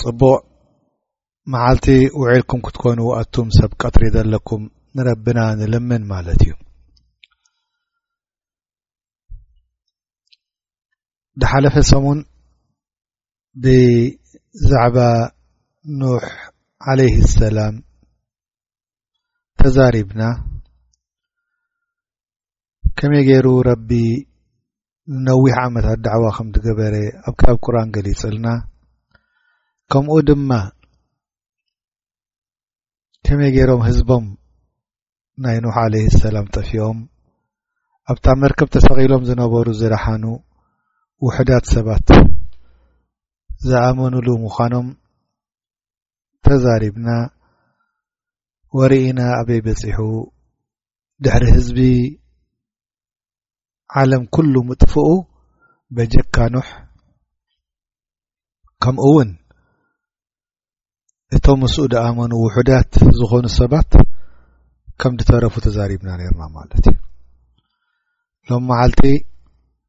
ጽቡቕ መዓልቲ ውዒልኩም ክትኮኑ ኣቱም ሰብ ቀትሪ ዘለኩም ንረብና ንልምን ማለት እዩ ዝሓለፈ ሰሙን ብዛዕባ ኖሕ ዓለይ ሰላም ተዛሪብና ከመይ ገይሩ ረቢ ነዊሕ ዓመታት ዳዕዋ ከም ትገበረ ኣብ ክታብ ቁርን ገሊጽልና ከምኡ ድማ ከመይ ገይሮም ህዝቦም ናይ ኑሕ ዓለይ ሰላም ጠፊኦም ኣብታ መርከብ ተሰቒሎም ዝነበሩ ዝረሓኑ ውሕዳት ሰባት ዝኣመኑሉ ምዃኖም ተዛሪብና ወርኢና ኣበይ በጺሑ ድሕሪ ህዝቢ ዓለም ኩሉ ምጥፍኡ በጀካ ኖሕ ከምኡ እውን እቶም ምስኡ ድኣመኑ ውሑዳት ዝኾኑ ሰባት ከም ድተረፉ ተዛሪብና ነርና ማለት እዩ። ሎም መዓልቲ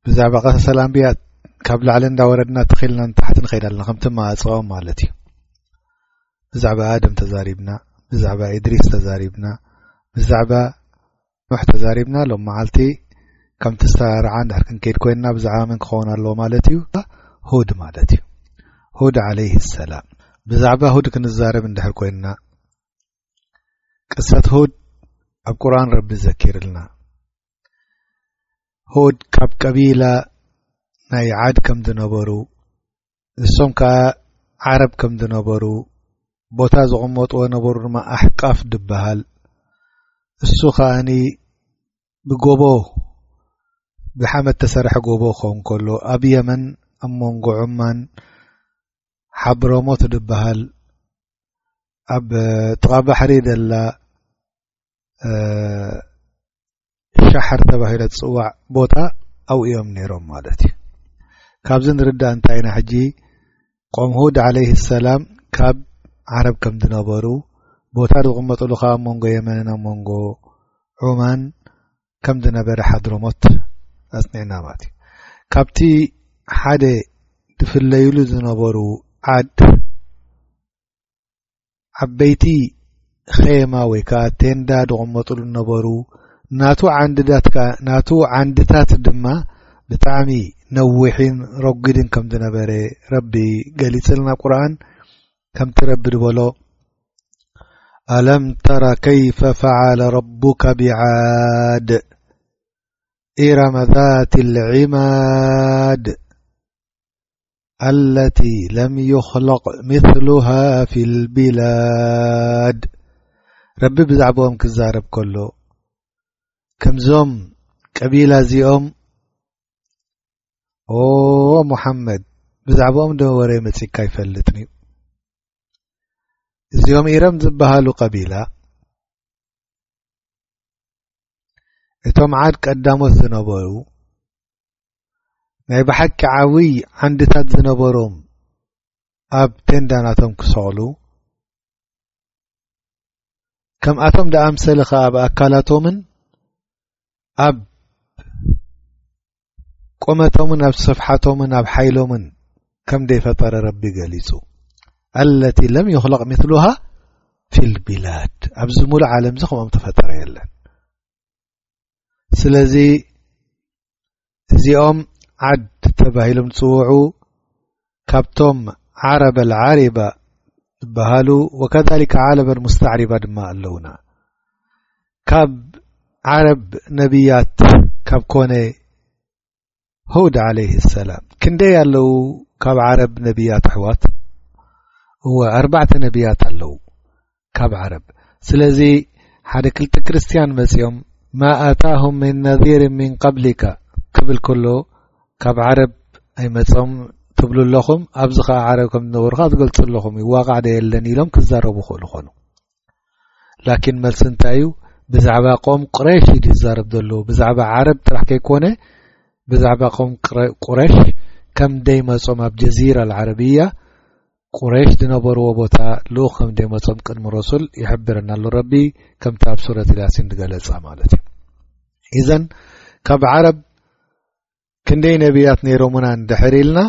ብዛዕባ ቀሰ ሰላምብያ ካብ ላዕሊ እንዳወረድና ተኺልና ንታሕቲ ንኸይድ ኣለና ከምቲ መኣፅኦም ማለት እዩ ብዛዕባ ኣድም ተዛሪብና ብዛዕባ እድሪስ ተዛሪብና ብዛዕባ ኖሕ ተዛሪብና ሎም መዓልቲ ከምቲ ዝተራርዓ ንድሕር ክንከይድ ኮይንና ብዛዕባ መን ክኸውን ኣለዎ ማለት እዩ ሁድ ማለት እዩ ሁድ ዓለይ ሰላም ብዛዕባ ሁድ ክንዛረብ እንድሕር ኮይንና ቅሰት ሁድ ኣብ ቁርን ረቢ ዘኪርልና ሁድ ካብ ቀቢላ ናይ ዓድ ከም ዝነበሩ ንሶም ከዓ ዓረብ ከም ዝነበሩ ቦታ ዝቕመጥዎ ነበሩ ድማ ኣሕቃፍ ዝበሃል እሱ ከዓኒ ብጎቦ ብሓመድ ተሰርሐ ጎቦ ክኸውን ከሎ ኣብ የመን ኣብ መንጎ ዑማን ሓብሮሞት ዝበሃል ኣብ ጥቓ ባሕሪ ዘላ ሻሓር ተባሂለ ዝፅዋዕ ቦታ ኣብኡ እዮም ነይሮም ማለት እዩ ካብዚ ንርዳእ እንታይ ኢና ሕጂ ቆም ሁድ ዓለይ ሰላም ካብ ዓረብ ከም ዝነበሩ ቦታ ዝቕመጥሉ ከዓ ኣብ መንጎ የመንን ኣብ መንጎ ዑማን ከም ዝነበረ ሓድሮሞት ኣፅኒዕና ማለት እዩ ካብቲ ሓደ ዝፍለይሉ ዝነበሩ ዓድ ዓበይቲ ኼማ ወይ ከዓ ቴንዳ ዝቕመጥሉ ነበሩ ናቱ ዓንድታት ከ ናቱ ዓንድታት ድማ ብጣዕሚ ነዊሕን ረጒድን ከም ዝነበረ ረቢ ገሊፅልና ኣብ ቁርኣን ከምቲ ረቢ ዝበሎ ኣለም ተራ ከይፈ ፈዓለ ረቡካ ብዓድ ኢራመ ዛት ልዒማድ ኣለቲ ለም ይክለቕ ምሉሃ ፊ ልብላድ ረቢ ብዛዕባኦም ክዛረብ ከሎ ከምዞም ቀቢላ እዚኦም ኦ ሙሓመድ ብዛዕባኦም ዶ ወረ መፅካ ይፈልጥኒ ዩ እዚኦም ኢረም ዝበሃሉ ቀቢላ እቶም ዓድ ቀዳሞት ዝነበሩ ናይ ብሓቂ ዓብይ ዓንድታት ዝነበሮም ኣብ ቴንዳናቶም ክሰቕሉ ከምኣቶም ደኣምሰለ ኸዓ ኣብ ኣካላቶምን ኣብ ቆመቶምን ኣብ ሰፍሓቶምን ኣብ ሓይሎምን ከም ደይፈጠረ ረቢ ገሊጹ ኣለቲ ለም ይኽለቕ ምትሉሃ ፊልቢላድ ኣብዚ ሙሉእ ዓለምዚ ከምኦም ተፈጠረ የለን ስለዚ እዚኦም ዓድ ተባሂሎም ዝጽውዑ ካብቶም ዓረበ ዓሪባ ዝበሃሉ ወከሊከ ዓለበ ሙስተዕሪባ ድማ ኣለዉና ካብ ዓረብ ነብያት ካብ ኮነ ሁድ ዓለይህ ሰላም ክንደይ ኣለዉ ካብ ዓረብ ነብያት ኣሕዋት እወ ኣርባዕተ ነብያት ኣለዉ ካብ ዓረብ ስለዚ ሓደ ክልተ ክርስትያን መጺኦም ማ ኣታሁም ምን ነذር ምን قብሊካ ክብል ከሎ ካብ ዓረብ ኣይመጾም ትብሉ ኣለኹም ኣብዚ ከ ዓረብ ከም ዝነበሩካ ትገልጹ ኣለኹም ዩ ዋቓዕ ዶ የለን ኢሎም ክዛረቡ ክእሉ ኮኑ ላኪን መልሲ እንታይ እዩ ብዛዕባ ቆም ቁረሽ ዩ ዝዛረብ ዘሎ ብዛዕባ ዓረብ ጥራሕ ከይኮነ ብዛዕባ ቆም ቁረሽ ከም ደይ መጾም ኣብ ጀዚራ ዓረብያ ቁረይሽ ድነበርዎ ቦታ ልኡኽ ከም ደይመጾም ቅድሚ ረሱል ይሕብረና ኣሎ ረቢ ከምቲ ኣብ ሱረት ልያሲን ድገለጻ ማለት እዩ ኢዘን ካብ ዓረብ ክንደይ ነቢያት ነይሮምና ንድሕር ኢልና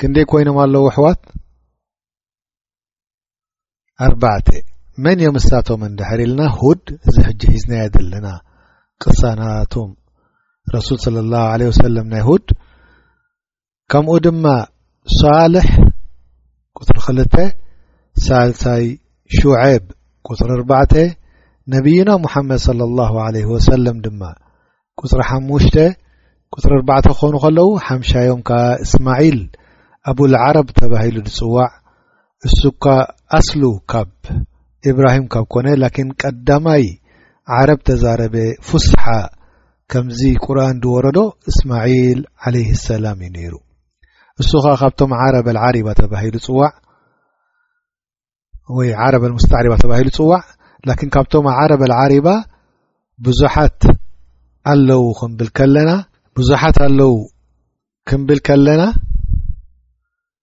ክንደይ ኮይኖም ኣለዉ ኣሕዋት ኣርባዕተ መን እዮም እሳቶም ንድሕር ኢልና ሁድ እዚ ሕጂ ሒዝናዮ ዘለና ቅሳናቶም ረሱል ስለ ላሁ ለ ወሰለም ናይ ሁድ ከምኡ ድማ ሳልሕ ቁፅሪ ክልተ ሳልሳይ ሹዔብ ቁፅሪ ኣርባዕተ ነብይና ሙሓመድ صለ ላሁ ለ ወሰለም ድማ ቁፅሪ ሓሙሽተ ቁፅሪ ኣርባዕተ ክኾኑ ከለዉ ሓምሻዮም ከዓ እስማዒል ኣብልዓረብ ተባሂሉ ዝፅዋዕ እሱካ ኣስሉ ካብ ኢብራሂም ካብ ኮነ ላኪን ቀዳማይ ዓረብ ተዛረበ ፉስሓ ከምዚ ቁርን ዝወረዶ እስማዒል ዓለይ ሰላም እዩ ነይሩ እሱኻ ካብቶም ዓረብ ዓሪባ ተባሂሉ ፅዋዕ ወይ ዓረብ ሙስተዕሪባ ተባሂሉ ፅዋዕ ላኪን ካብቶም ዓረብ ዓሪባ ብዙሓት ኣለዉ ክንብል ከለና ብዙሓት ኣለዉ ክንብል ከለና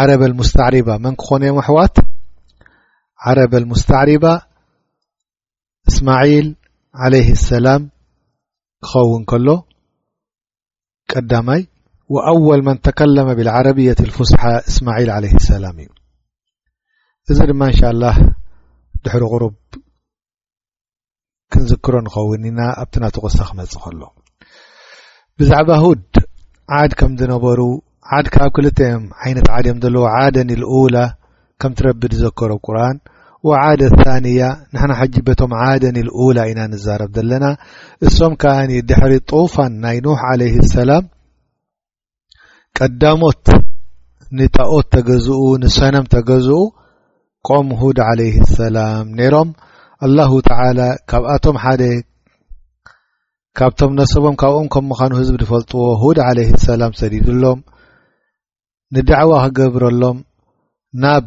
ዓረብ ኣልሙስተዕሪባ መን ክኾኑ እዮም ኣሕዋት ዓረብ ኣልሙስተዕሪባ እስማዒል ዓለይህ ሰላም ክኸውን ከሎ ቀዳማይ ወኣወል መን ተከለመ ብልዓረብየት ልፉስሓ እስማዒል ዓለይህ ሰላም እዩ እዚ ድማ እንሻ ላህ ድሕሪ ቅሩብ ክንዝክሮ ንኸውን ኢና ኣብቲ ናቱ ቅሳ ክመጽእ ከሎ ብዛዕባ ሁድ ዓድ ከም ዝነበሩ ዓድ ካብ ክልተ እዮም ዓይነት ዓድ እዮም ዘለዎ ዓደ ንልኡላ ከም ትረቢ ዝዘከሮ ቁርን ወዓደ ታንያ ንሕና ሕጂ በቶም ዓደ ንልኡላ ኢና ንዛረብ ዘለና እሶም ከኣ ድሕሪ ጡፋን ናይ ኖሕ ዓለይ ሰላም ቀዳሞት ንጣኦት ተገዝኡ ንሰነም ተገዝኡ ቆም ሁድ ዓለይ ሰላም ነይሮም ኣላሁ ተላ ካብኣቶም ሓደ ካብቶም ነሰቦም ካብኦም ከም ምዃኑ ህዝቢ ዝፈልጥዎ ሁድ ዓለይ ሰላም ሰዲድሎም ንዳዕዋ ክገብረሎም ናብ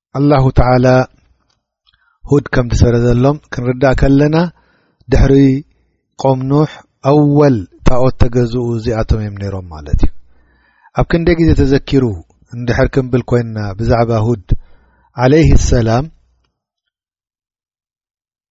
ኣላሁ ተላ ሁድ ከም ዝሰረዘሎም ክንርዳእ ከለና ድሕሪ ቆም ኑሕ ኣወል ታኦት ተገዝኡ እዚኣቶም እዮም ነይሮም ማለት እዩ ኣብ ክንደ ግዜ ተዘኪሩ እንድሕር ክንብል ኮይንና ብዛዕባ ሁድ ዓለይህ ሰላም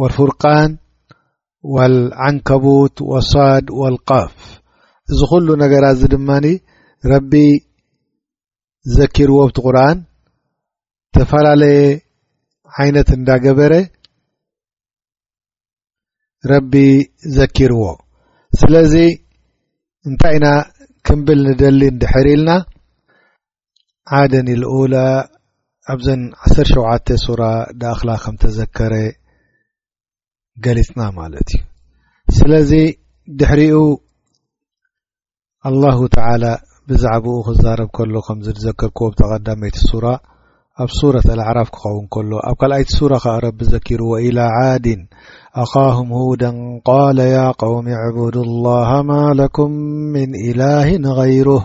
ወልፍርቃን ወልዓንከቡት ወሳድ ወልቃፍ እዚ ኩሉ ነገራት እዚ ድማ ረቢ ዘኪርዎ ብቲ ቁርን ዝተፈላለየ ዓይነት እንዳገበረ ረቢ ዘኪርዎ ስለዚ እንታይ ኢና ክንብል ንደሊ እንድሕር ኢልና ዓደን ልኡላ ኣብዘን ዓሰር ሸውዓተ ሱራ ዳኣኽላ ከም ተዘከረ ገሊፅና ማለት እዩ ስለዚ ድሕሪኡ ኣላሁ ተዓላ ብዛዕባኡ ክዛረብ ከሎ ከም ዝዘከርክዎ ብተቐዳመይቲ ሱራ ኣብ ሱረት ኣልኣዕራፍ ክኸውን ከሎ ኣብ ካልኣይቲ ሱራ ከኣ ረቢ ዘኪርዎ ኢላ ዓድን ኣኻሁም ሁደን ቃለ ያ ቀውም ዕቡድ ላሃ ማ ለኩም ምን ኢላህን غይሩህ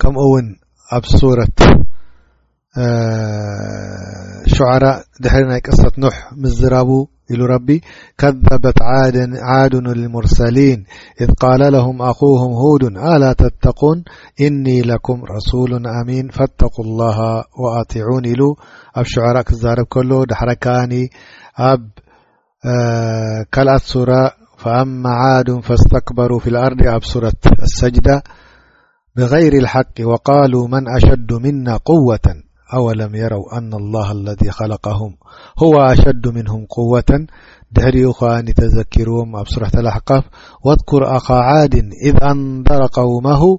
كمو ون ب سورة شعراء دحر ناي قصة نح مسزرابو اله ربي كذبت عادن المرسلين إذ قال لهم اخوهم هود الا تتقون اني لكم رسول امين فاتقوا الله واطيعون الو اب شعراء كزارب كلو دحر كني اب كلأت صورةء فأما عاد فاستكبروا في الارض اب سورة السجدة بغير الحق وقالوا من اشد منا قوة او لم يروا ان الله الذي خلقهم هو اشد منهم قوةا دحرو خني تذكروم اب صورة الاحقاف و اذكر اقاعاد اذ انظر قومه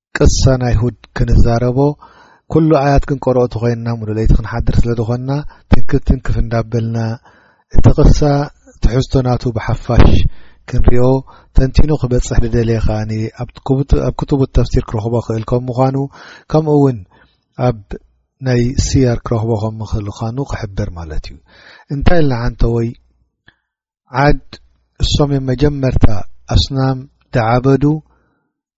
ቅሳ ናይሁድ ክንዛረቦ ኩሉ ኣያት ክንቀርኦ ተኮይንና ሙሉ ለይቲ ክንሓድር ስለ ዝኾንና ትንክፍ ትንክፍ እንዳበልና እቲ ቅሳ ትሕዝቶ ናቱ ብሓፋሽ ክንሪኦ ተንቲኑ ክበፅሕ ድደልየ ከኣ ኣብ ክቱቡ ተፍሲር ክረኽቦ ክእል ከም ምኳኑ ከምኡ እውን ኣብ ናይ ስያር ክረኽቦ ከም ምክእል ኳኑ ክሕብር ማለት እዩ እንታይ ኢልና ሓንተ ወይ ዓድ እሶም ዮም መጀመርታ ኣስናም ደዓበዱ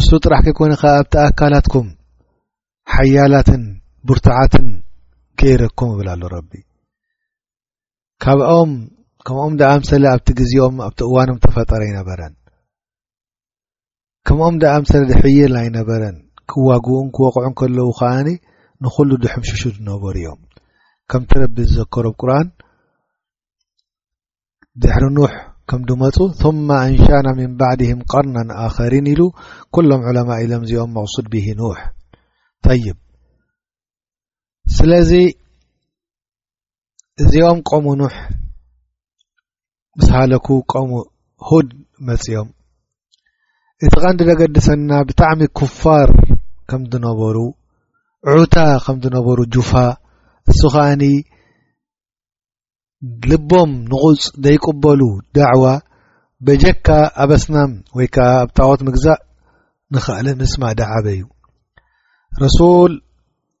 እሱ ጥራሕ ከይኮነ ከ ኣብቲ ኣካላትኩም ሓያላትን ብርቱዓትን ገይረኩም እብል ኣሎ ረቢ ካብኦም ከምኦም ደኣ ምሰለ ኣብቲ ግዜኦም ኣብቲ እዋኖም ተፈጠረ ኣይነበረን ከምኦም ደኣ ምሰለ ድሕይል ኣይነበረን ክዋግኡን ክወቕዑን ከለዉ ከዓኒ ንኹሉ ድሕምሽሹ ዝነበሩ እዮም ከምቲ ረቢ ዝዘከሮም ቁርን ድሕሪ ኑሕ ከም ድመፁ ثመ ኣንሻና ምን ባዕድህም ቀርናን ኣኸሪን ኢሉ ኩሎም ዑለማ ኢሎም እዚኦም መቕሱድ ብሂ ኑሕ ጠይብ ስለዚ እዚኦም ቆሙ ኑሕ ምስ ሃለኩ ቆሙ ሁድ መፅኦም እቲ ቐንዲ ደገድሰና ብጣዕሚ ኩፋር ከም ዝነበሩ ዑታ ከም ዝነበሩ ጁፋ እሱ ኸኣኒ ልቦም ንቑፅ ዘይቅበሉ ዳዕዋ በጀካ ኣብ ኣስናም ወይ ከዓ ኣብ ጣዖት ምግዛእ ንኸእለ ምስማዕ ዳዓበ እዩ ረሱል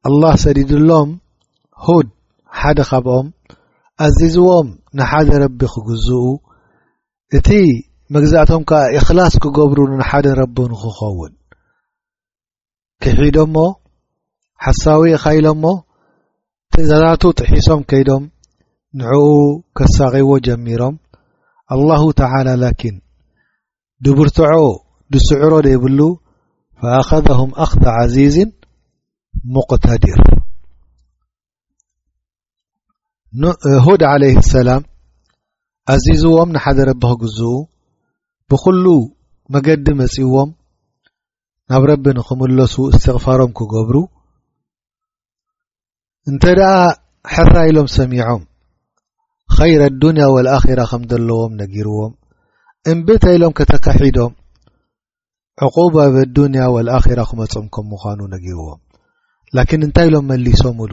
ኣላህ ሰዲድሎም ሁድ ሓደ ካብኦም ኣዚዝዎም ንሓደ ረቢ ክግዝኡ እቲ መግዛእቶም ከዓ እክላስ ክገብሩ ንሓደ ረቢ ንክኸውን ክሒዶሞ ሓሳዊ ኢኻኢሎሞ ትእዛዛቱ ጥሒሶም ከይዶም ንዕኡ ከሳቂዎ ጀሚሮም ኣላሁ ተላ ላኪን ድብርትዖ ድስዕሮ ዘይብሉ ፈኣኸም ኣክደ ዓዚዝን ሙቅተድር ሁድ ዓለ ሰላም ኣዚዝዎም ንሓደ ረቢ ክግዝኡ ብኩሉ መገዲ መፅዎም ናብ ረቢ ንኽምለሱ እስትቕፋሮም ክገብሩ እንተ ደኣ ሕራ ኢሎም ሰሚዖም ኸይረ ኣዱንያ ወልኣኪራ ከም ዘለዎም ነጊርዎም እምቢ እተ ኢሎም ከተካሒዶም ዕቁብ ኣብ ኣዱንያ ወልኣኪራ ክመጾም ከም ምዃኑ ነጊርዎም ላኪን እንታይ ኢሎም መሊሶምሉ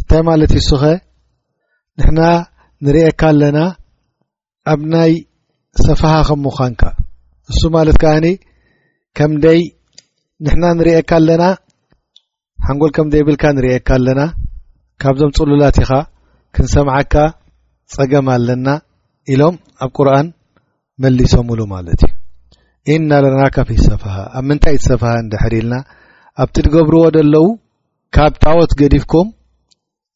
እንታይ ማለት እዩ ሱኸ ንሕና ንርእካ ኣለና ኣብ ናይ ሰፋሃ ከም ምዃንካ እሱ ማለት ከኣኒ ከም ደይ ንሕና ንርእካ ኣለና ሓንጎል ከም ደይብልካ ንርእካ ኣለና ካብዞም ፅሉላት ኢኻ ክንሰምዓካ ፀገም ኣለና ኢሎም ኣብ ቁርን መሊሶምሉ ማለት እዩ ኢናለናካ ፊ ሰፋሃ ኣብ ምንታይ ዝሰፋሃ ንድሕር ኢልና ኣብቲ ትገብርዎ ደለዉ ካብ ጣዖት ገዲፍኩም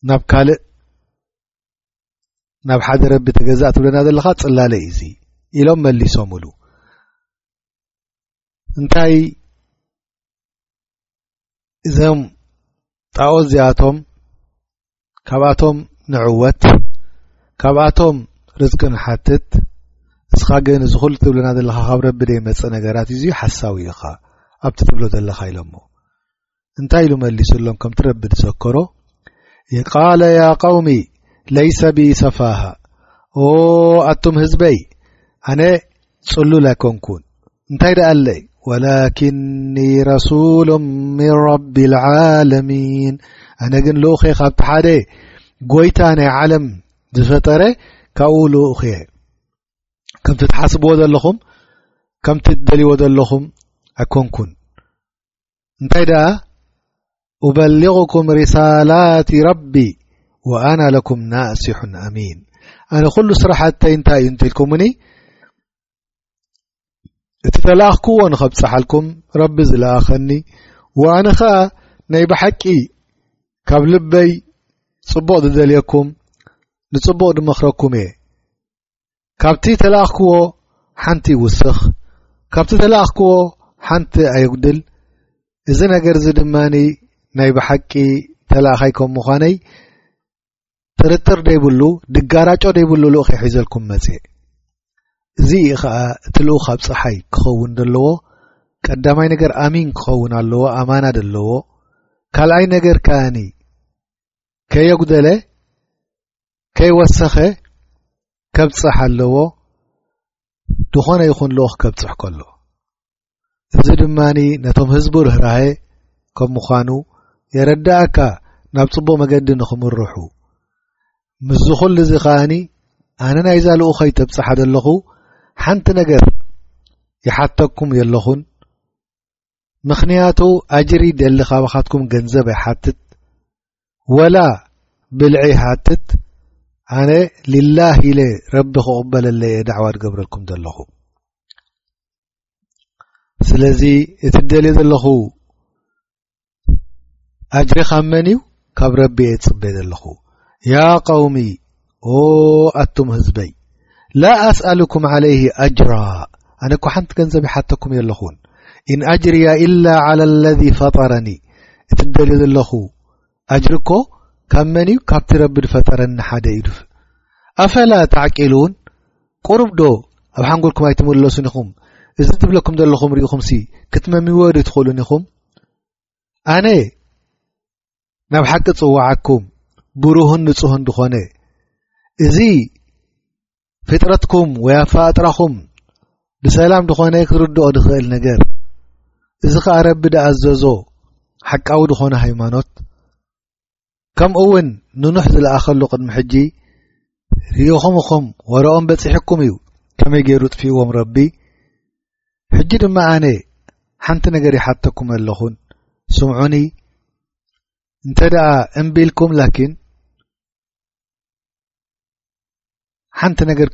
ናብ ካልእ ናብ ሓደ ረቢ ተገዛእ ትብለና ዘለኻ ጽላለ እዩ እዙ ኢሎም መሊሶምሉ እንታይ እዞም ጣዖት እዚኣቶም ካብኣቶም ንዕወት ካብኣቶም ርዝቂ ንሓትት እስኻ ግን እዚ ኹሉ ትብለና ዘለኻ ካብ ረቢ ደይመፅ ነገራት እዙ ሓሳዊ ኢኻ ኣብቲ ትብሎ ዘለኻ ኢሎሞ እንታይ ኢሉ መሊሱሎም ከምቲ ረቢ ዝዘከሮ ቃለ ያ ቀውሚ ለይሰ ብ ሰፋሃ ኣቱም ህዝበይ ኣነ ፅሉል ኣይኮንኩን እንታይ ደኣለይ ወላኪኒ ረሱሉ ምን ረቢ ዓለሚን ኣነ ግን ልኡኽ እየ ካብቲ ሓደ ጎይታ ናይ ዓለም ዝፈጠረ ካብኡ ልኡኽ እየ ከምቲ ትሓስብዎ ዘለኹም ከምቲ ትደልይዎ ዘለኹም ኣይኮንኩን እንታይ ደኣ ኡበሊغኩም ርሳላት ረቢ ወኣና ለኩም ናእሲሑን ኣሚን ኣነ ኩሉ ስራሕተይ እንታይ እዩ እንተልኩምኒ እቲ ተላኣኽክዎ ንኸብጽሓልኩም ረቢ ዝለኣኸኒ ወኣነ ኸኣ ናይ ብሓቂ ካብ ልበይ ጽቡቕ ዝደልየኩም ንጽቡቕ ድመኽረኩም እየ ካብቲ ተላኣኽክዎ ሓንቲ ይውስኽ ካብቲ ተላኣኽክዎ ሓንቲ ኣየጉድል እዚ ነገር እዚ ድማ ናይ ብሓቂ ተላኣኻይ ከም ምዃነይ ጥርጥር ደይብሉ ድጋራጮ ደይብሉ ልኡኽ ሒዘልኩም መፀ እዚ እዩ ከዓ እቲ ልኡኽ ኣብ ፀሓይ ክኸውን ዘለዎ ቀዳማይ ነገር ኣሚን ክኸውን ኣለዎ ኣማና ደለዎ ካልኣይ ነገር ከኣኒ ከየጉደለ ከይወሰኸ ከብፅሕ ኣለዎ ዝኾነ ይኹን ልኡኽ ከብፅሕ ከሎ እዚ ድማ ነቶም ህዝቡ ርህራሀ ከም ምዃኑ የረዳእካ ናብ ፅቡቕ መገዲ ንኽምርሑ ምስዚ ኹሉ እዚ ከዓኒ ኣነ ናይዛ ልኡኸይ ተብፅሓ ዘለኹ ሓንቲ ነገር ይሓተኩም የለኹን ምኽንያቱ ኣጅሪ ደሊ ካባኻትኩም ገንዘብ ኣይሓትት ወላ ብልዒ ይሓትት ኣነ ሊላህ ኢለ ረቢ ክቕበለለየ ዳዕዋ ትገብረልኩም ዘለኹ ስለዚ እቲ ደልየ ዘለኹ ኣጅሪ ካብ መን እዩ ካብ ረቢ እየ ዝፅበ ዘለኹ ያ ቀውሚ ኦ ኣቱም ህዝበይ ላ ኣስኣሉኩም ዓለይህ ኣጅራ ኣነ እኳ ሓንቲ ገንዘብ ይሓተኩም የለኹን ኢን ኣጅርያ ኢላ ዓላ ለذ ፈጠረኒ እቲ ደልየ ዘለኹ ኣጅሪ እኮ ካብ መን እዩ ካብቲ ረቢ ዝፈጠረኒ ሓደ እዩ ድፍ ኣፈላ ተዕቂሉን ቁሩብ ዶ ኣብ ሓንጎልኩም ኣይትመለሱን ኢኹም እዚ ትብለኩም ዘለኹም ርኢኹም ሲ ክትመሚዎ ዶ ትኽእሉን ኢኹም ኣነ ናብ ሓቂ ጽዋዓኩም ብሩህን ንጹህን ዝኾነ እዚ ፍጥረትኩም ወይ ኣፋጥራኹም ብሰላም ድኾነ ክርድኦ ድኽእል ነገር እዚ ኸዓ ረቢ ድኣዘዞ ሓቃዊ ድኾነ ሃይማኖት ከምኡ ውን ንኑሕ ዝለኣኸሉ ቅድሚ ሕጂ ርኢኹም እኹም ወረኦም በጺሕኩም እዩ ከመይ ገይሩ ጥፊእዎም ረቢ ሕጂ ድማ ኣነ ሓንቲ ነገር ይሓተኩም ኣለኹን ስምዑኒ እንተ ደኣ እምቢኢልኩም ላኪን ሓንቲ ነገር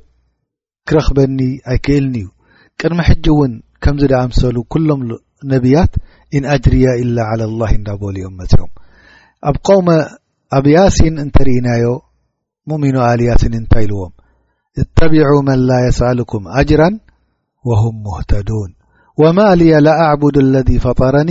ክረኽበኒ ኣይክእልን እዩ ቅድሚ ሕጂ እውን ከምዚ ዳኣምሰሉ ኩሎም ነብያት እን ኣጅርያ ኢላ ዓላ ላ እንዳበሉ እዮም መፅኦም ኣብ ቆውመ ኣብ ያሲን እንተርእናዮ ሙእሚኑ ኣል ያሲን እንታይ ኢልዎም እተቢዑ መን ላ የስኣልኩም ኣጅራን ወሁም ሙህተዱን ወማ ልያ ላኣዕቡድ ለذ ፈጠረኒ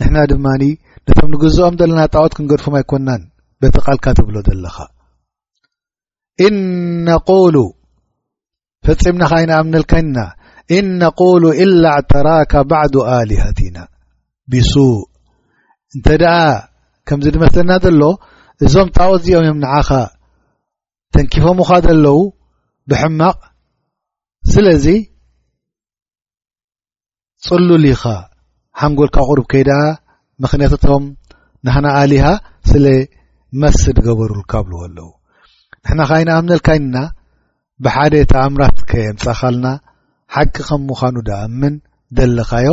ንሕና ድማ ነቶም ንግዝኦም ዘለና ጣዖት ክንገድፎም ኣይኮናን በቲ ቓልካ ትብሎ ዘለኻ እነቁሉ ፈፂምና ኸዓ ይንኣምነልካ ኢና እነቁሉ ኢላ ኣዕተራካ ባዕዱ ኣሊሃቲና ብሱእ እንተ ደኣ ከምዚ ድመስለና ዘሎ እዞም ጣዖት እዚኦም እዮም ንዓኻ ተንኪፎምኻ ዘለዉ ብሕማቕ ስለዚ ጽሉል ኢኻ ሓንጎልካ ቅሩብ ከይ ደኣ ምኽንያትቶም ንሕና ኣሊሃ ስለ መስ ድገበሩልካ ብልዎ ኣለዉ ንሕና ከ ኣይንኣምነልካ ይንና ብሓደ ተኣምራት ከየምጻኻልና ሓቂ ከም ምዃኑ ድኣምን ዘለኻዮ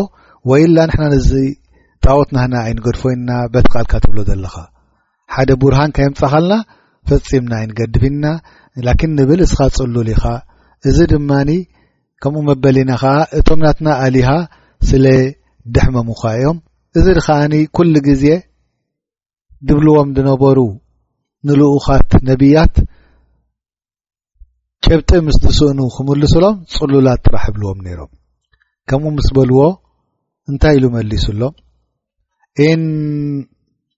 ወይላ ንሕና ነዚ ጣዖት ናህና ኣይንገድፎ ይንና በቲ ቃልካ ትብሎ ዘለኻ ሓደ ቡርሃን ከየምጻኻልና ፈጺምና ኣይንገድብ ይንና ላኪን ንብል እስኻ ጽሉል ኢኻ እዚ ድማኒ ከምኡ መበሊና ኸዓ እቶም ናትና ኣሊሃ ስለ ደሕመሙኻ እዮም እዚ ድኸዓ ኩሉ ግዜ ድብልዎም ዝነበሩ ንልኡኻት ነብያት ጭብጢ ምስ ትስእኑ ክምልሱሎም ፅሉላት ጥራሕ ብልዎም ነይሮም ከምኡ ምስ በልዎ እንታይ ኢሉ መሊሱሎም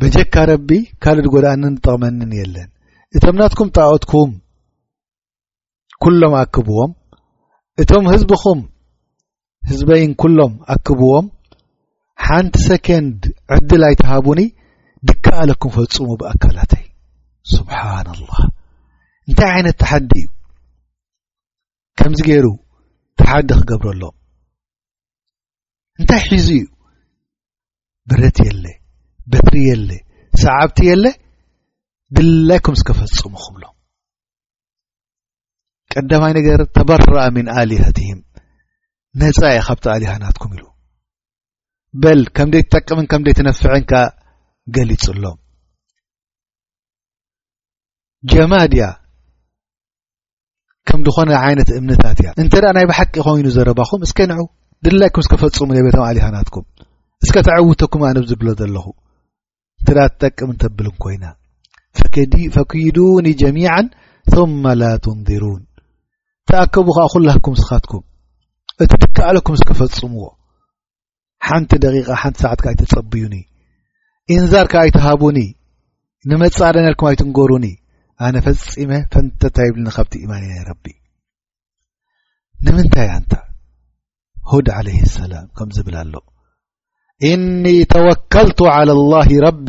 በጀካ ረቢ ካልእ ዝጎድኣንን ዝጠቕመንን የለን እቶም ናትኩም ጣኦትኩም ኩሎም ኣክብዎም እቶም ህዝብኹም ህዝበይን ኩሎም ኣክብዎም ሓንቲ ሰከንድ ዕድል ኣይትሃቡኒ ድከኣለኩም ፈጽሙ ብኣካላተይ ስብሓን ላህ እንታይ ዓይነት ተሓዲ እዩ ከምዚ ገይሩ ተሓዲ ክገብረሎም እንታይ ሒዙ እዩ ብረት የለ በትሪ የለ ሰዓብቲ የለ ድላይኩም ዝከፈጽሙ ክብሎ ቀዳማይ ነገር ተበረኣ ምን ኣሊሃትህም ነፃ እየ ካብቲ ኣሊሃናትኩም ኢሉ በል ከም ደይ ትጠቅምን ከም ደይ ትነፍዐን ከ ገሊጹ ኣሎም ጀማድያ ከም ዝኾነ ዓይነት እምነታት እያ እንተ ናይ ብሓቂ ኮይኑ ዘረባኹም እስከ ንዑ ድላይኩም እስከ ፈፁሙ ናይ ቤቶም ኣሊኻናትኩም እስከ ተዐውተኩም ኣነ ዝብሎ ዘለኹ እንተ ትጠቅም እንተብል ኮይና ፈኪዱኒ ጀሚዓ ثመ ላ ትንድሩን ተኣከቡ ከዓ ኩላኩም ስኻትኩም እቲ ድከኣለኩም እስከ ፈፅምዎ ሓንቲ ደቂቃ ሓንቲ ሰዓት ከ ኣይተፀብዩኒ ኢንዛር ከ ኣይትሃቡኒ ንመፃደን ልኩም ኣይትንገሩኒ ኣነ ፈፂመ ፈንተታ ይብልኒ ካብቲ ኢማን ናይ ረቢ ንምንታይ ኣንታ ሁድ ዓለይ ሰላም ከም ዝብል ኣሎ እኒ ተወከልቱ ዓላ ላሂ ረቢ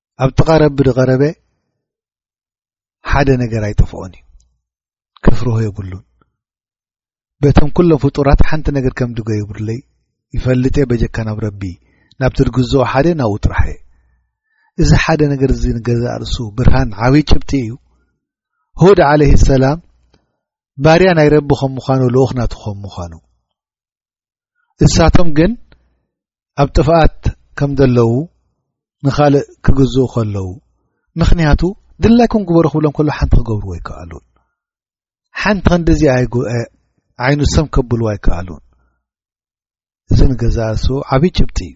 ኣብ ጥቓ ረቢ ዝቐረበ ሓደ ነገር ኣይጠፍኦን እዩ ክፍርሆ የብሉን በቶም ኩሎም ፍጡራት ሓንቲ ነገር ከም ድገ ይብለይ ይፈልጥ እየ በጀካ ናብ ረቢ ናብቲ ድግዝኦ ሓደ ናብኡ ጥራሕ እየ እዚ ሓደ ነገር እዚ ንገዛእ ርሱ ብርሃን ዓብይ ጭብጢ እዩ ሁድ ዓለይ ሰላም ባርያ ናይ ረቢ ከም ምዃኑ ልኡኽ ናትኸም ምዃኑ እሳቶም ግን ኣብ ጥፍኣት ከም ዘለዉ ንኻልእ ክግዝኡ ከለዉ ምኽንያቱ ድላይኩም ግበሩ ክብሎም ከሎ ሓንቲ ክገብርዎ ኣይከኣሉን ሓንቲ ከንዲዚ ዓይኑ ሰም ከብልዎ ኣይከኣሉን እዚ ንገዛእሱ ዓብዪ ጭብጢ እዩ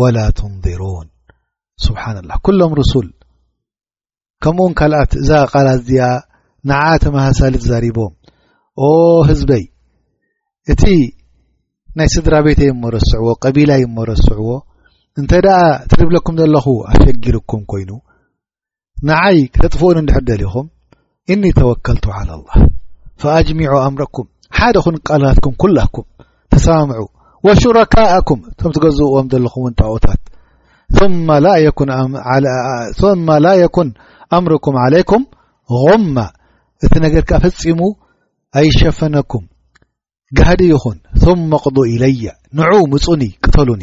ወላ ትንظሩን ስብሓና ላ ኩሎም ርሱል ከምኡ ውን ካልኣት እዛ ቃላት እዚኣ ንዓ ተመሳሳሊ ዛሪቦም ኦ ህዝበይ እቲ ናይ ስድራ ቤተ ይመረስዕዎ ቀቢላ ይመረስዕዎ እንተ ደኣ ትርብለኩም ዘለኹ ኣሸጊርኩም ኮይኑ ንዓይ ክተጥፍኡን እንድሕር ደሊኹም እኒ ተወከልቱ ዓላ ላ ፈኣጅሚዑ ኣምረኩም ሓደ ኹን ቃላትኩም ኩላኩም ተሰማምዑ ወሹረካእኩም እቶም ትገዝእዎም ዘለኹም ውን ጣኦታት ثመ ላ የኩን ኣምርኩም ዓለይኩም غማ እቲ ነገር ከ ፈጺሙ ኣይሸፈነኩም ጋህዲ ይኹን ثመ ቕض ኢለያ ንዑ ምፁኒ ቅተሉኒ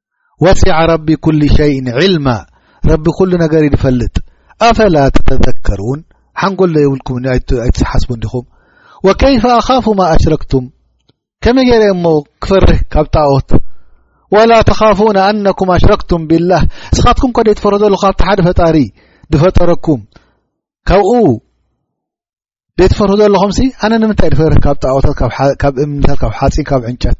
ወሲዐ ረቢ ኩል ሸይን ዕልማ ረቢ ኩሉ ነገር ዩ ዝፈልጥ ኣፈላ ተተዘከሩን ሓንጎሎ የብልኩም ኣይትሓስቡ እንዲኹም ወከይፈ ኣኻፉ ማ ኣሽረክቱም ከመይ ገይረ እሞ ክፈርህ ካብ ጣኦት ወላ ተኻፉነ ኣነኩም ኣሽረክቱም ብላህ እስኻትኩም ከደይ ትፈር ዘለ ካብቲ ሓደ ፈጣሪ ዝፈጠረኩም ካብኡ ደይ ትፈርህ ዘለኹም ሲ ኣነ ንምንታይ ዝፈርህ ካብ ጣኦታት ካብ እምኒታት ካብ ሓፂን ካብ ዕንጨት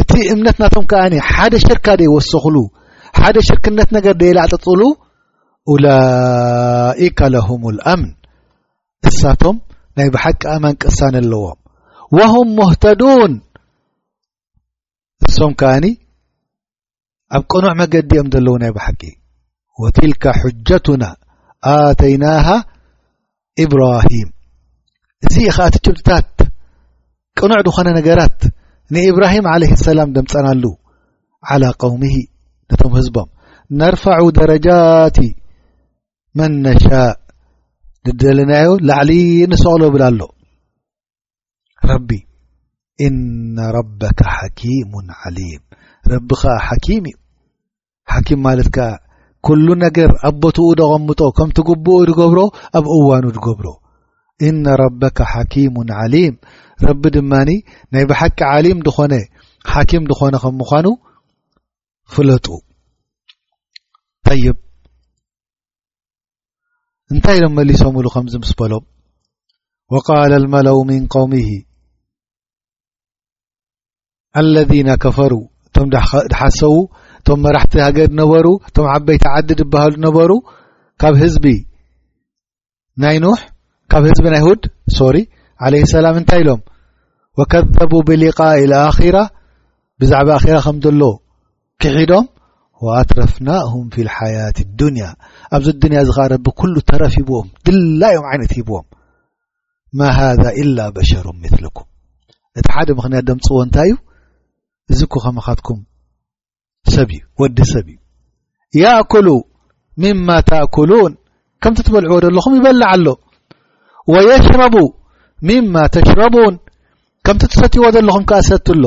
እቲ እምነት ናቶም ከኣ ሓደ ሽርካ ደይወሰኽሉ ሓደ ሽርክነት ነገር ደየላዕጠጥሉ ኡላኢካ ለሁም ልኣምን እሳቶም ናይ ብሓቂ ኣማን ቅሳን ኣለዎም ወሁም ሞህተዱን እሶም ከኣኒ ኣብ ቅኑዕ መገዲ እዮም ዘለዉ ናይ ባሓቂ ወትልካ ሑጀቱና ኣተይናሃ ኢብራሂም እዚ ኸዓ እቲ ጭብጥታት ቅኑዕ ዝኾነ ነገራት ንኢብራሂም ዓለ ሰላም ደምፀናሉ ዓላ ቀውምሂ ነቶም ህዝቦም ነርፋዑ ደረጃቲ መነሻ ንደለናዮ ላዕሊ ንሰቕሎ ብላ ኣሎ ረቢ እነ ረበካ ሓኪሙ ዓሊም ረቢ ከኣ ሓኪም እዩ ሓኪም ማለት ከ ኩሉ ነገር ኣብ ቦትኡ ደቐምጦ ከም ትግብኡ ዝገብሮ ኣብ እዋኑ ዝገብሮ እነ ረበካ ሓኪሙ ዓሊም ረቢ ድማ ናይ ብሓቂ ዓሊም ዝኾነ ሓኪም ዝኾነ ከም ምዃኑ ፍለጡ ይብ እንታይ ኢሎም መሊሶምሉ ከምዚ ምስ በሎም ወቃል ልመለው ምን ቆውሚ ኣለذነ ከፈሩ እቶም ድሓሰዉ እቶም መራሕቲ ሃገር ነበሩ እቶም ዓበይቲ ዓዲ ድበሃሉ ነበሩ ካብ ህዝቢ ናይ ኑሕ ካብ ህዝቢ ናይ ሁድ ሶሪ ዓለይ ሰላም እንታይ ኢሎም ወከዘቡ ብሊቃኢ ኣራ ብዛዕባ ኣራ ከም ዘሎ ክሒዶም ወኣትረፍናሁም ፊ ልሓያት ዱንያ ኣብዚ ኣዱንያ እዚ ኸዓ ረቢ ኩሉ ተረፍ ሂብዎም ድላዮም ዓይነት ሂብዎም ማ ሃذ ኢላ በሸሩ ምትልኩም እቲ ሓደ ምኽንያት ደምፅዎ እንታይ እዩ እዚ ኮ ከማኻትኩም ሰብ እዩ ወዲ ሰብ እዩ ያእኩሉ ምማ ተእኩሉን ከምቲ ትበልዕዎ ዘለኹም ይበላዕ ኣሎ ወየሽረቡ ምማ ተሽረቡን ከምቲ ትሰትይዎ ዘለኹም ከኣ ሰቲ ኣሎ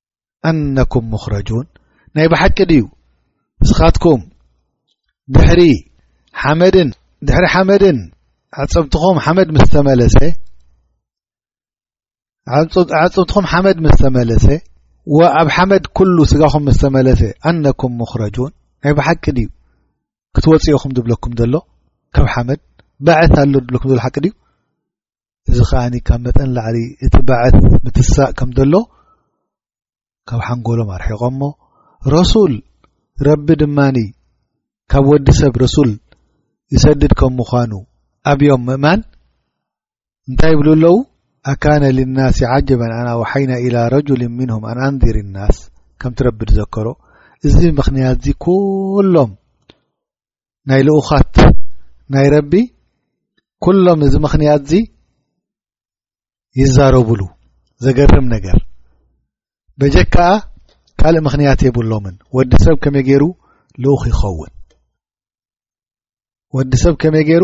ኣነኩም ሙክረጁን ናይ ብሓቂ ድዩ ንስኻትኩም ድሕሪ ሓመድን ድሕሪ ሓመድን ዓፀብትኹም ሓመድ ምስ ተመለሰ ዓፅብትኹም ሓመድ ምስ ተመለሰ ወኣብ ሓመድ ኩሉ ስጋኹም ምስ ተመለሰ ኣነኩም ሙክረጁን ናይ ብሓቂ ድዩ ክትወፅኦኹም ዝብለኩም ዘሎ ካብ ሓመድ ባዐት ኣሎ ዝብለኩም ዘሎ ሓቂ ድዩ እዚ ከዓ ካብ መጠን ላዕሊ እቲ ባዓት ምትሳእ ከም ዘሎ ካብ ሓንጎሎም ኣርሒቆሞ ረሱል ረቢ ድማ ካብ ወዲ ሰብ ረሱል ይሰድድ ከም ምዃኑ ኣብዮም ምእማን እንታይ ይብሉ ኣለዉ ኣካነ ልናስ ዓጀባ ኣና ወሓይና ኢላ ረጅል ምንም ኣን ኣንር ናስ ከምቲ ረቢ ዝዘከሮ እዚ ምኽንያት እዚ ኩሎም ናይ ልኡኻት ናይ ረቢ ኩሎም እዚ ምኽንያት እዚ ይዛረብሉ ዘገርም ነገር በጀካኣ ካልእ ምኽንያት የብሎምን ወዲ ሰብ ከመይ ገይሩ ልኡኽ ይኸውን ወዲ ሰብ ከመይ ገይሩ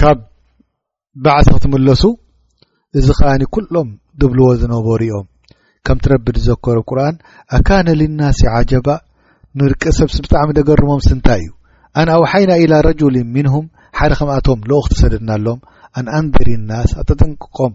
ካብ ባዕሲ ክትምለሱ እዚ ከኣ ኩሎም ድብልዎ ዝነበሩ እዮም ከምቲ ረቢ ዝዘከሮ ቁርን ኣካነ ልናሲ ዓጀባ ንርቂ ሰብሲ ብጣዕሚ ደገርሞም ስንታይ እዩ ኣን ኣውሓይና ኢላ ረጁል ምንም ሓደ ከምኣቶም ልኦክተሰደድና ኣሎም ኣንኣንድሪ ናስ ኣተጠንቅቆም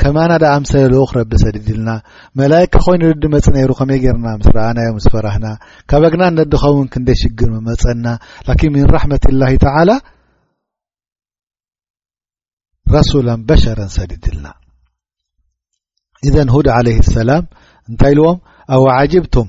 ከማና ደኣ ኣምሰለ ልኡኽ ረቢ ሰዲድልና መላይካ ኮይኑ ረዲ መጽ ነይሩ ከመይ ጌርና ምስ ረኣናዮ ምስ ፈራህና ካበግና ነዲ ኸውን ክንደይ ሽግር ምመጸና ላኪን ምን ራሕመት ላሂ ተዓላ ረሱላን በሸረን ሰዲድልና እዘን ሁድ ዓለይህ ሰላም እንታይ ኢልዎም ኣው ዓጅብቱም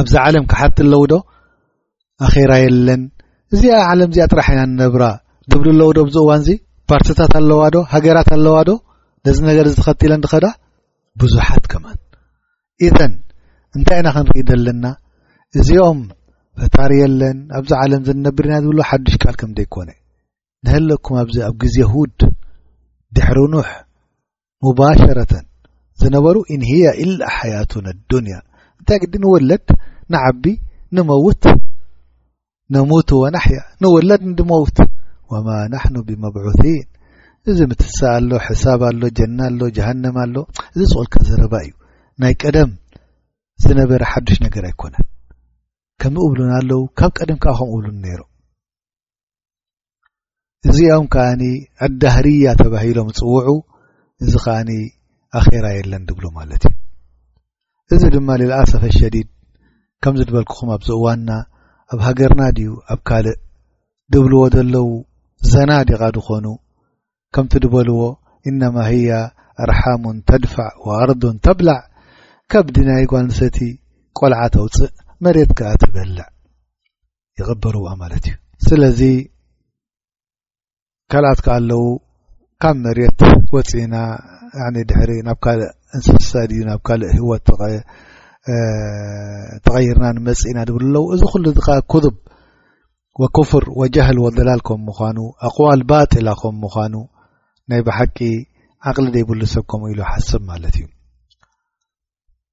ኣብዚ ዓለም ክሓቲ ኣለዉ ዶ ኣኼራ የለን እዚኣ ዓለም እዚኣ ጥራሕ ኢና ንነብራ ድብሉ ኣለዉ ዶ ኣብዚ እዋን እዚ ፓርትታት ኣለዋ ዶ ሃገራት ኣለዋ ዶ ነዚ ነገር እዚ ተኸቲለን ዝኸዳ ብዙሓት ከማን ኢዘን እንታይ ኢና ክንርኢ ዘለና እዚኦም ፈታሪ የለን ኣብዚ ዓለም ዘንነብር ኢና ዝብሉ ሓዱሽ ቃል ከም ዘይኮነ ንህለኩም ኣብዚ ኣብ ግዜ ሁድ ድሕሪ ኑሕ ሙባሸረተ ዝነበሩ ኢንሂያ ኢላ ሓያቱን ኣዱንያ እንታይ ግዲ ንወለድ ንዓቢ ንመውት ነሙቱ ወናሕያ ንወለድ ንድመውት ወማ ናሕኑ ብመብዑሲን እዚ ምትሳ ኣሎ ሕሳብ ኣሎ ጀና ኣሎ ጀሃንም ኣሎ እዚ ፅቕልካ ዘረባ እዩ ናይ ቀደም ዝነበረ ሓዱሽ ነገር ኣይኮነን ከምኡ እብሉን ኣለው ካብ ቀደም ከዓ ከምኡ እብሉን ነይሩ እዚኦም ከዓ ኣዳህርያ ተባሂሎም ፅውዑ እዚ ከዓ ኣኼራ የለን ድብሉ ማለት እዩ እዚ ድማ ልልኣሰፈ ሸዲድ ከምዚ ድበልክኹም ኣብዚ እዋንና ኣብ ሃገርና ድዩ ኣብ ካልእ ድብልዎ ዘለዉ ዘና ዲቓ ድኾኑ ከምቲ ድበልዎ እነማ ህያ ኣርሓሙን ተድፋዕ ወኣርዱን ተብላዕ ከብዲ ናይ ጓንሰቲ ቆልዓ ተውፅእ መሬት ከዓ ትበልዕ ይቕበርዋ ማለት እዩ ስለዚ ካልኣት ከ ኣለዉ ካብ መሬት ወፅእና ድሕሪ ናብ ካልእ እንስሳ ድዩ ናብ ካልእ ህወት ተቐይርና ንመፅእና ድብሉ ኣለዉ እዚ ኩሉ ዚ ከ ኩብ ወክፍር ወጃህል ወደላል ከም ምዃኑ ኣቕዋል ባጢላ ከም ምዃኑ ናይ ብሓቂ ዓቕሊ ዘይብሉ ሰብ ከምኡ ኢሉ ሓስብ ማለት እዩ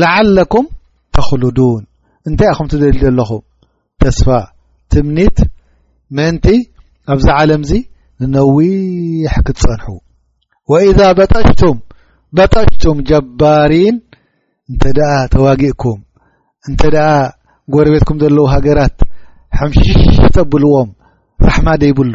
ለዓለኩም ተክሉዱን እንታይ ኢኹም ትደል ዘለኹም ተስፋ ትምኒት ምእንቲ ኣብዚ ዓለም እዚ ንነዊሕ ክትፀንሑ ወኢዛ በጠሽቱም በጠሽቱም ጀባሪን እንተ ደኣ ተዋጊእኩም እንተ ደኣ ጎረቤትኩም ዘለዉ ሃገራት ሓምሽሽ ተብልዎም ራሕማ ደይብሉ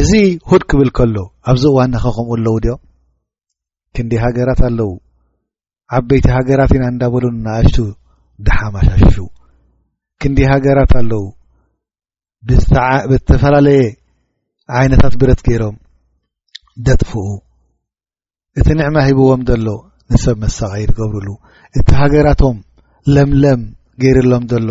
እዚ ሁድ ክብል ከሎ ኣብዚ እዋናኸ ከምኡ ኣለዉ ድዮ ክንዲ ሃገራት ኣለዉ ዓበይቲ ሃገራት ኢና እንዳበሉ ንኣሽቱ ድሓማሻሹ ክንዲ ሃገራት ኣለዉ ብዝተፈላለየ ዓይነታት ብረት ገይሮም ደጥፍኡ እቲ ንዕማ ሂብዎም ዘሎ ንሰብ መሳቀ ይትገብርሉ እቲ ሃገራቶም ለምለም ገይርሎም ዘሎ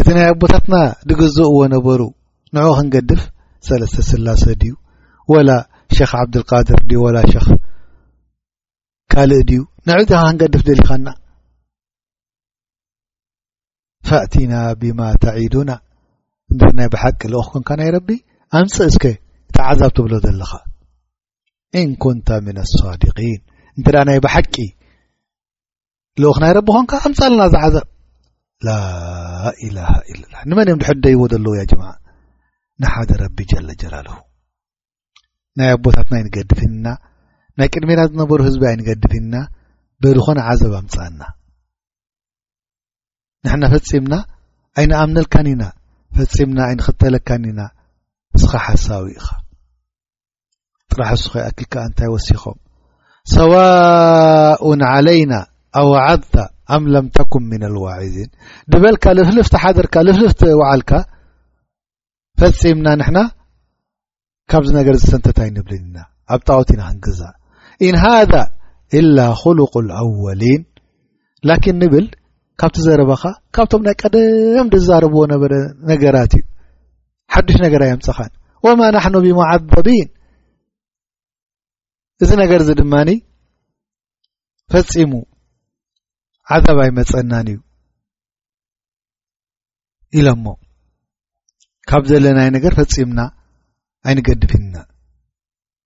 እቲ ናይ ኣቦታትና ድግዝእዎ ነበሩ ንዑ ክንገድፍ ሰለስተ ስላሰ ድዩ ወላ ሸክ ዓብድልቃድር ድዩ ወላ ሸክ ካልእ ድዩ ንዑ ዲኻ ክንገድፍ ደሊኻና ፈእቲና ብማ ተዒዱና እንተ ናይ ብሓቂ ልኦኽ ኮንካ ናይ ረቢ ኣምፅእ እስከ እቲ ዓዛብ ትብሎ ዘለኻ ኢንኩንታ ምና ኣሳዲቂን እንተ ናይ ብሓቂ ልኡኽ ናይ ረቢ ኾንካ ኣምፃልና ዛ ዓዛብ ላላ ንመን እዮም ድሕደይዎ ዘለዉ ያ ጀምዓ ንሓደ ረቢ ጀለ ጀላል ናይ ኣቦታትና ኣይንገድፍንና ናይ ቅድሜና ዝነበሩ ህዝቢ ኣይንገድፍንና በዝኾነ ዓዘብ ኣምፃእና ንሕና ፈፂምና ኣይንኣምነልካን ኢና ፈፂምና ኣይንኽተለካን ኢና እስኻ ሓሳዊ ኢኻ ጥራሕ እሱ ከይኣክል ከኣ እንታይ ወሲኾም ሰዋኡን ዓለይና ኣዋዓድታ ኣም ለም ተኩም ምና ልዋዒዚን ድበልካ ልፍልፍቲ ሓደርካ ልፍልፍቲ ውዓልካ ፈፂምና ንሕና ካብዚ ነገር ዝሰንተት ኣይንብልን ኢና ኣብ ጣዖት ኢና ክንግዛእ ን ሃذ إላ خሉق ኣወሊን ላኪን ንብል ካብቲ ዘረባኻ ካብቶም ናይ ቀደም ዝዛረብዎ ነበረ ነገራት እዩ ሓዱሽ ነገር ኣየምፀኻን ወማ ናሕኑ ብሙዓበዲን እዚ ነገር እዚ ድማ ፈፂሙ ዓዛብ ኣይመፀናን እዩ ኢሎሞ ካብ ዘለናይ ነገር ፈፂምና ኣይንገድፍንና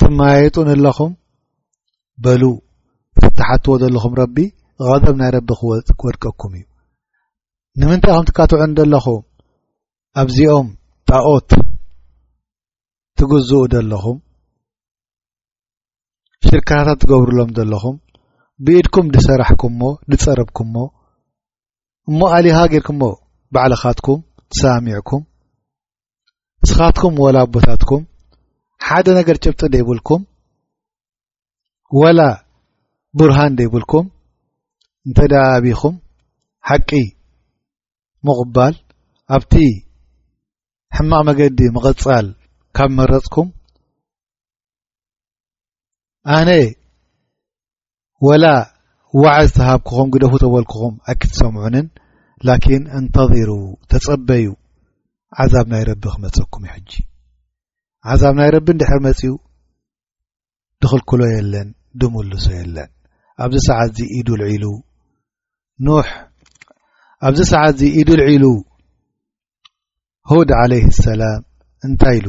ትመያየጡ ንለኹም በሉ ትትሓትዎ ዘለኹም ረቢ ቐደብ ናይ ረቢ ክወድቀኩም እዩ ንምንታይ ኹም ትካትዑ ዘለኹም ኣብዚኦም ጣኦት ትግዝኡ ዘለኹም ሽርካናታት ትገብርሎም ዘለኹም ብኢድኩም ዝሰራሕኩምሞ ዝፀረብኩምሞ እሞ ኣሊሃ ጌርኩሞ ባዕልኻትኩም ተሰማሚዕኩም ንስኻትኩም ወላ ኣቦታትኩም ሓደ ነገር ጭብጢ ደይብልኩም ወላ ቡርሃን ደይብልኩም እንተ ደኣ ኣብኹም ሓቂ ምቕባል ኣብቲ ሕማቕ መገዲ ምቕጻል ካብ መረጽኩም ኣነ ወላ ዋዕ ዝተሃብኩኹም ግደፉ ተበልኩኹም ኣይክትሰምዑንን ላኪን እንተዚሩ ተጸበዩ ዓዛብ ናይ ረቢ ክመጸኩም እዩ ሕጂ ዓዛብ ናይ ረቢ እንድሕር መጺኡ ድኽልክሎ የለን ድምልሶ የለን ኣብዚ ሰዓት እዚ ኢዱ ልዒሉ ኖሕ ኣብዚ ሰዓት እዚ ኢዱ ልዒሉ ሁድ ዓለይህ ሰላም እንታይ ኢሉ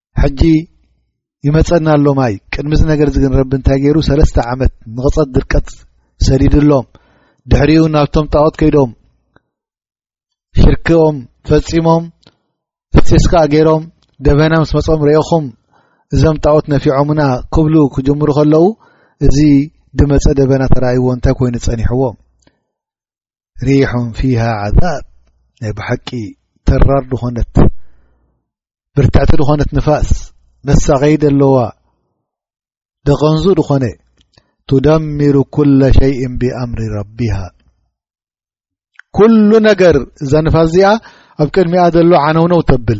ሕጂ ይመፀና ኣሎ ማይ ቅድሚ ዚ ነገር ግን ረቢ እንታይ ገይሩ ሰለስተ ዓመት ንቕፀት ድርቀት ሰዲድሎም ድሕሪኡ ናብቶም ጣዖት ከይዶም ሽርክኦም ፈፂሞም ፍፂስ ከዓ ገይሮም ደበና ምስ መፆም ርኹም እዞም ጣዖት ነፊዖምና ክብሉ ክጅምሩ ከለዉ እዚ ድመፀ ደበና ተረእይዎ እንታይ ኮይኑ ፀኒሕዎም ሪሕ ፊሃ ዓዛብ ናይ ብሓቂ ተራር ዝኾነት ብርትዕቲ ዝኾነት ንፋስ መሳቀይ ደለዋ ደቐንዙ ዝኾነ ትደሚሩ ኩለ ሸይእ ብኣምሪ ረቢሃ ኩሉ ነገር እዛ ንፋስ እዚኣ ኣብ ቅድሚኣ ዘሎ ዓነውነው ተብል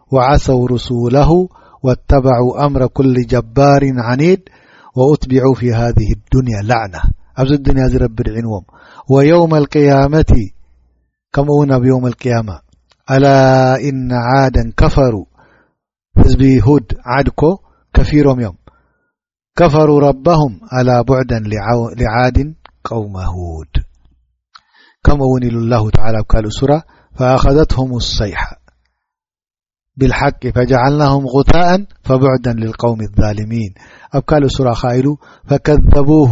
وعسوا رسوله واتبعوا أمر كل جبار عنيد وأطبعوا في هذه الدنيا لعنة بز الدنيا ز ربد عنوم ويوم القيامة كمون بيوم القيامة الا إن عادا كفروا هزب هود عدك كفيرم يم كفروا ربهم لى بعدا لعاد كمو ون إل الله تعالى كل سرى فأخذتهم الصيح بالحق فجعلناهم غثاء فبعدا للقوم الظالمين أب كل سرة خ ኢل فكذبوه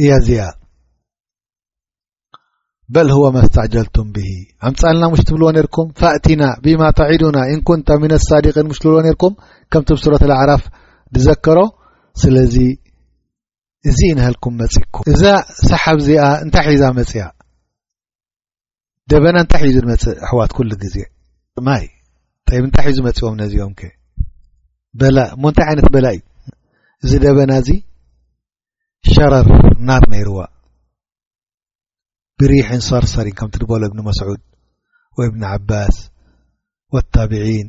እያዚያ በል هو ማ ስታዕጀልቱም ብሂ ኣምፃልና ሙሽ ትብልዎ ነርኩም ፋእቲና ብማ ተዒዱና እንኩንታ ምነ ሳዲቅን ሙሽ ትብልዎ ነርኩም ከምቲ ብሱረት ኣዕራፍ ዝዘከሮ ስለዚ እዚ ይነሀልኩም መፅኩም እዛ ሰሓብ እዚኣ እንታይ ሒዛ መፅያ ደበና እንታይ ሒዙ ዝመፅእ ኣሕዋት ኩሉ ግዜ ማይ ጠይብ እንታይ ሒዙ መፅኦም ነዚኦም ከ በላ እሞ እንታይ ዓይነት በላ እዩ እዚ ደበና እዚ ሸረር ናር ነይርዋ ብሪሕን ሰርሰሪን ከምቲ ድበሎ እብኒ መስዑድ ወይ እብኒ ዓባስ ወታብዒን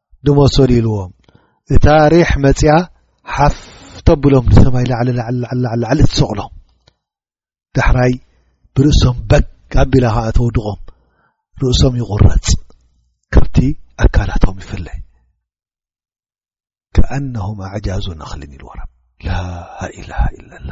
ንመሶል ኢልዎም እታ ሪሕ መፅኣ ሓፍ ተብሎም ንሰማይ ላዕሊ ላዕሊላዕሊላዕሊ ትሰቕሎም ዳሕራይ ብርእሶም በግ ኣቢላ ከዓ ተውድቖም ርእሶም ይቑረፅ ካብቲ ኣካላቶም ይፍለ ከኣነም ኣዕጃዙ ነኽልን ኢልዎረብ ላሃ ኢላሃ ኢለላ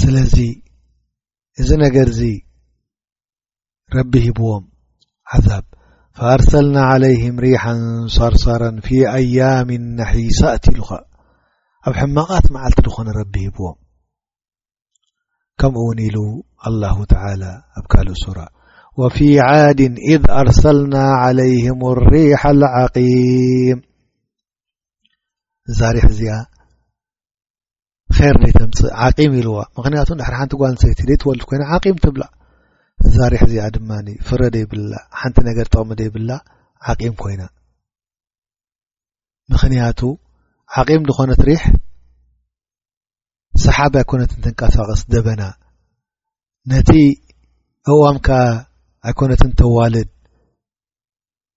ስለዚ እዚ ነገር እዚ ረቢ ሂብዎም ዓዛብ ፈኣርሰልና ዓለይህም ሪሓን ሰርሰረን ፊ ኣያም ነሒሳእቲ ኢሉኻ ኣብ ሕማቓት መዓልቲ ዝኾነ ረቢ ሂብዎም ከምኡ ውን ኢሉ ኣላሁ ተላ ኣብ ካልእ ሱራ ወፊ ዓድን ኢድ ኣርሰልና ዓለይህም ሪሓ ዓቂም እዛ ሪሕ እዚኣ ር ዘይተምፅእ ዓቂም ኢልዋ ምክንያቱ ድሕሪ ሓንቲ ጓል ሰይቲ ዘይትወልድ ኮይና ዓቂም ትብላ እዛ ሪሕ እዚኣ ድማ ፍረ ደይብላ ሓንቲ ነገር ጠቕሚ ደይብላ ዓቂም ኮይና ምክንያቱ ዓቂም ዝኾነት ሪሕ ሰሓብ ኣይኮነት ንተንቀሳቀስ ደበና ነቲ እዋም ከ ኣይኮነትን ተዋልድ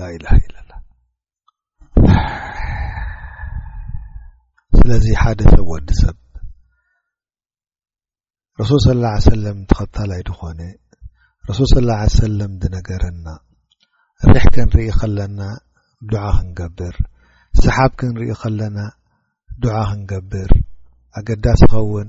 ላኢላሃ ኢለላ ስለዚ ሓደ ሰብ ወዲ ሰብ ረሱል ስለ ላ ሰለም ተኸታላይ ድኾነ ረሱል ስለ ላ ሰለም ድነገረና ሪሕ ክንርኢ ከለና ዱዓ ክንገብር ሰሓብ ክንርኢ ከለና ዱዓ ክንገብር ኣገዳሲ ኸውን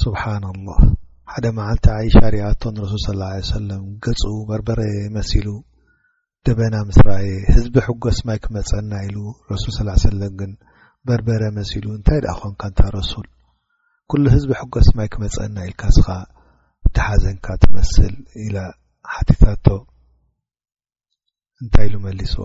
ስብሓን ኣላህ ሓደ መዓልቲ ዓይሻ ሪኣቶ ንረሱል ስለ ላ ሰለም ገጹ በርበረ መሲሉ ደበና ምስ ረኣየ ህዝቢ ሕጎስ ማይ ክመጸና ኢሉ ረሱል ስላ ሰለም ግን በርበረ መሲሉ እንታይ ደኣ ኾንካ እንታ ረሱል ኩሉ ህዝቢ ሕጎስ ማይ ክመጸና ኢልካ ስኻ እተሓዘንካ ትመስል ኢላ ሓቲታቶ እንታይ ኢሉ መሊስዋ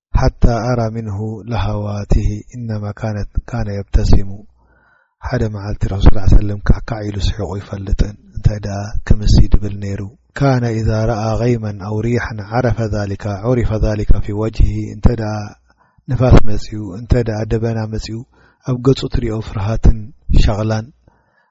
ሓታ ኣራ ምንሁ ለሃዋትሂ እነማ ካነት ካነ የብተሲሙ ሓደ መዓልቲ ረሱል ስ ሰለም ካዕካዕ ኢሉ ስሒቑ ይፈልጥን እንታይ ደኣ ክምስ ይድብል ነይሩ ካነ ኢዛ ረኣ ገይመን ኣው ሪሕን ዓረፈ ዛሊካ ዑሪፈ ዛሊካ ፊ ወጅሂ እንተ ደኣ ንፋስ መጺኡ እንተ ደኣ ደበና መጺኡ ኣብ ገጹ ትሪኦ ፍርሃትን ሸቕላን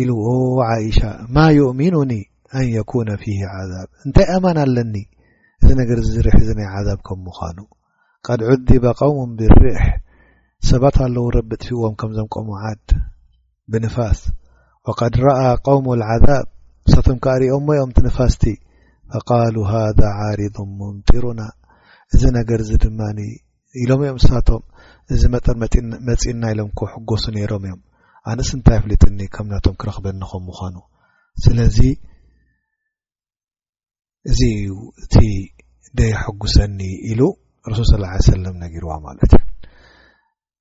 ኢሉ ዓኢሻ ማ ዩእሚኑኒ ኣን የኩነ ፊ ዓዛብ እንታይ ኣማን ኣለኒ እዚ ነገር ዝርሕ እዚ ናይ ዓዛብ ከም ምዃኑ ቀድ ዑድበ ቀውሙ ብርሕ ሰባት ኣለዉ ረቢ ጥፍዎም ከምዞም ቆሙ ዓድ ብንፋስ ወቀድ ረኣ ቀውሙ ዓዛብ ንሳቶም ከኣ ሪኦም ሞ ኦም ትንፋስቲ ፈቃሉ ሃذ ዓሪض ሙምጢሩና እዚ ነገር እዚ ድማ ኢሎም እዮም ንሳቶም እዚ መጠን መጺእና ኢሎም ክሕጎሱ ነይሮም እዮም ኣነስ እንታይ ኣፍሊጥኒ ከም ናቶም ክረኽበኒ ከም ምዃኑ ስለዚ እዚ እዩ እቲ ደየሐጉሰኒ ኢሉ ረሱል ስ ሰለም ነጊርዋ ማለት እዩ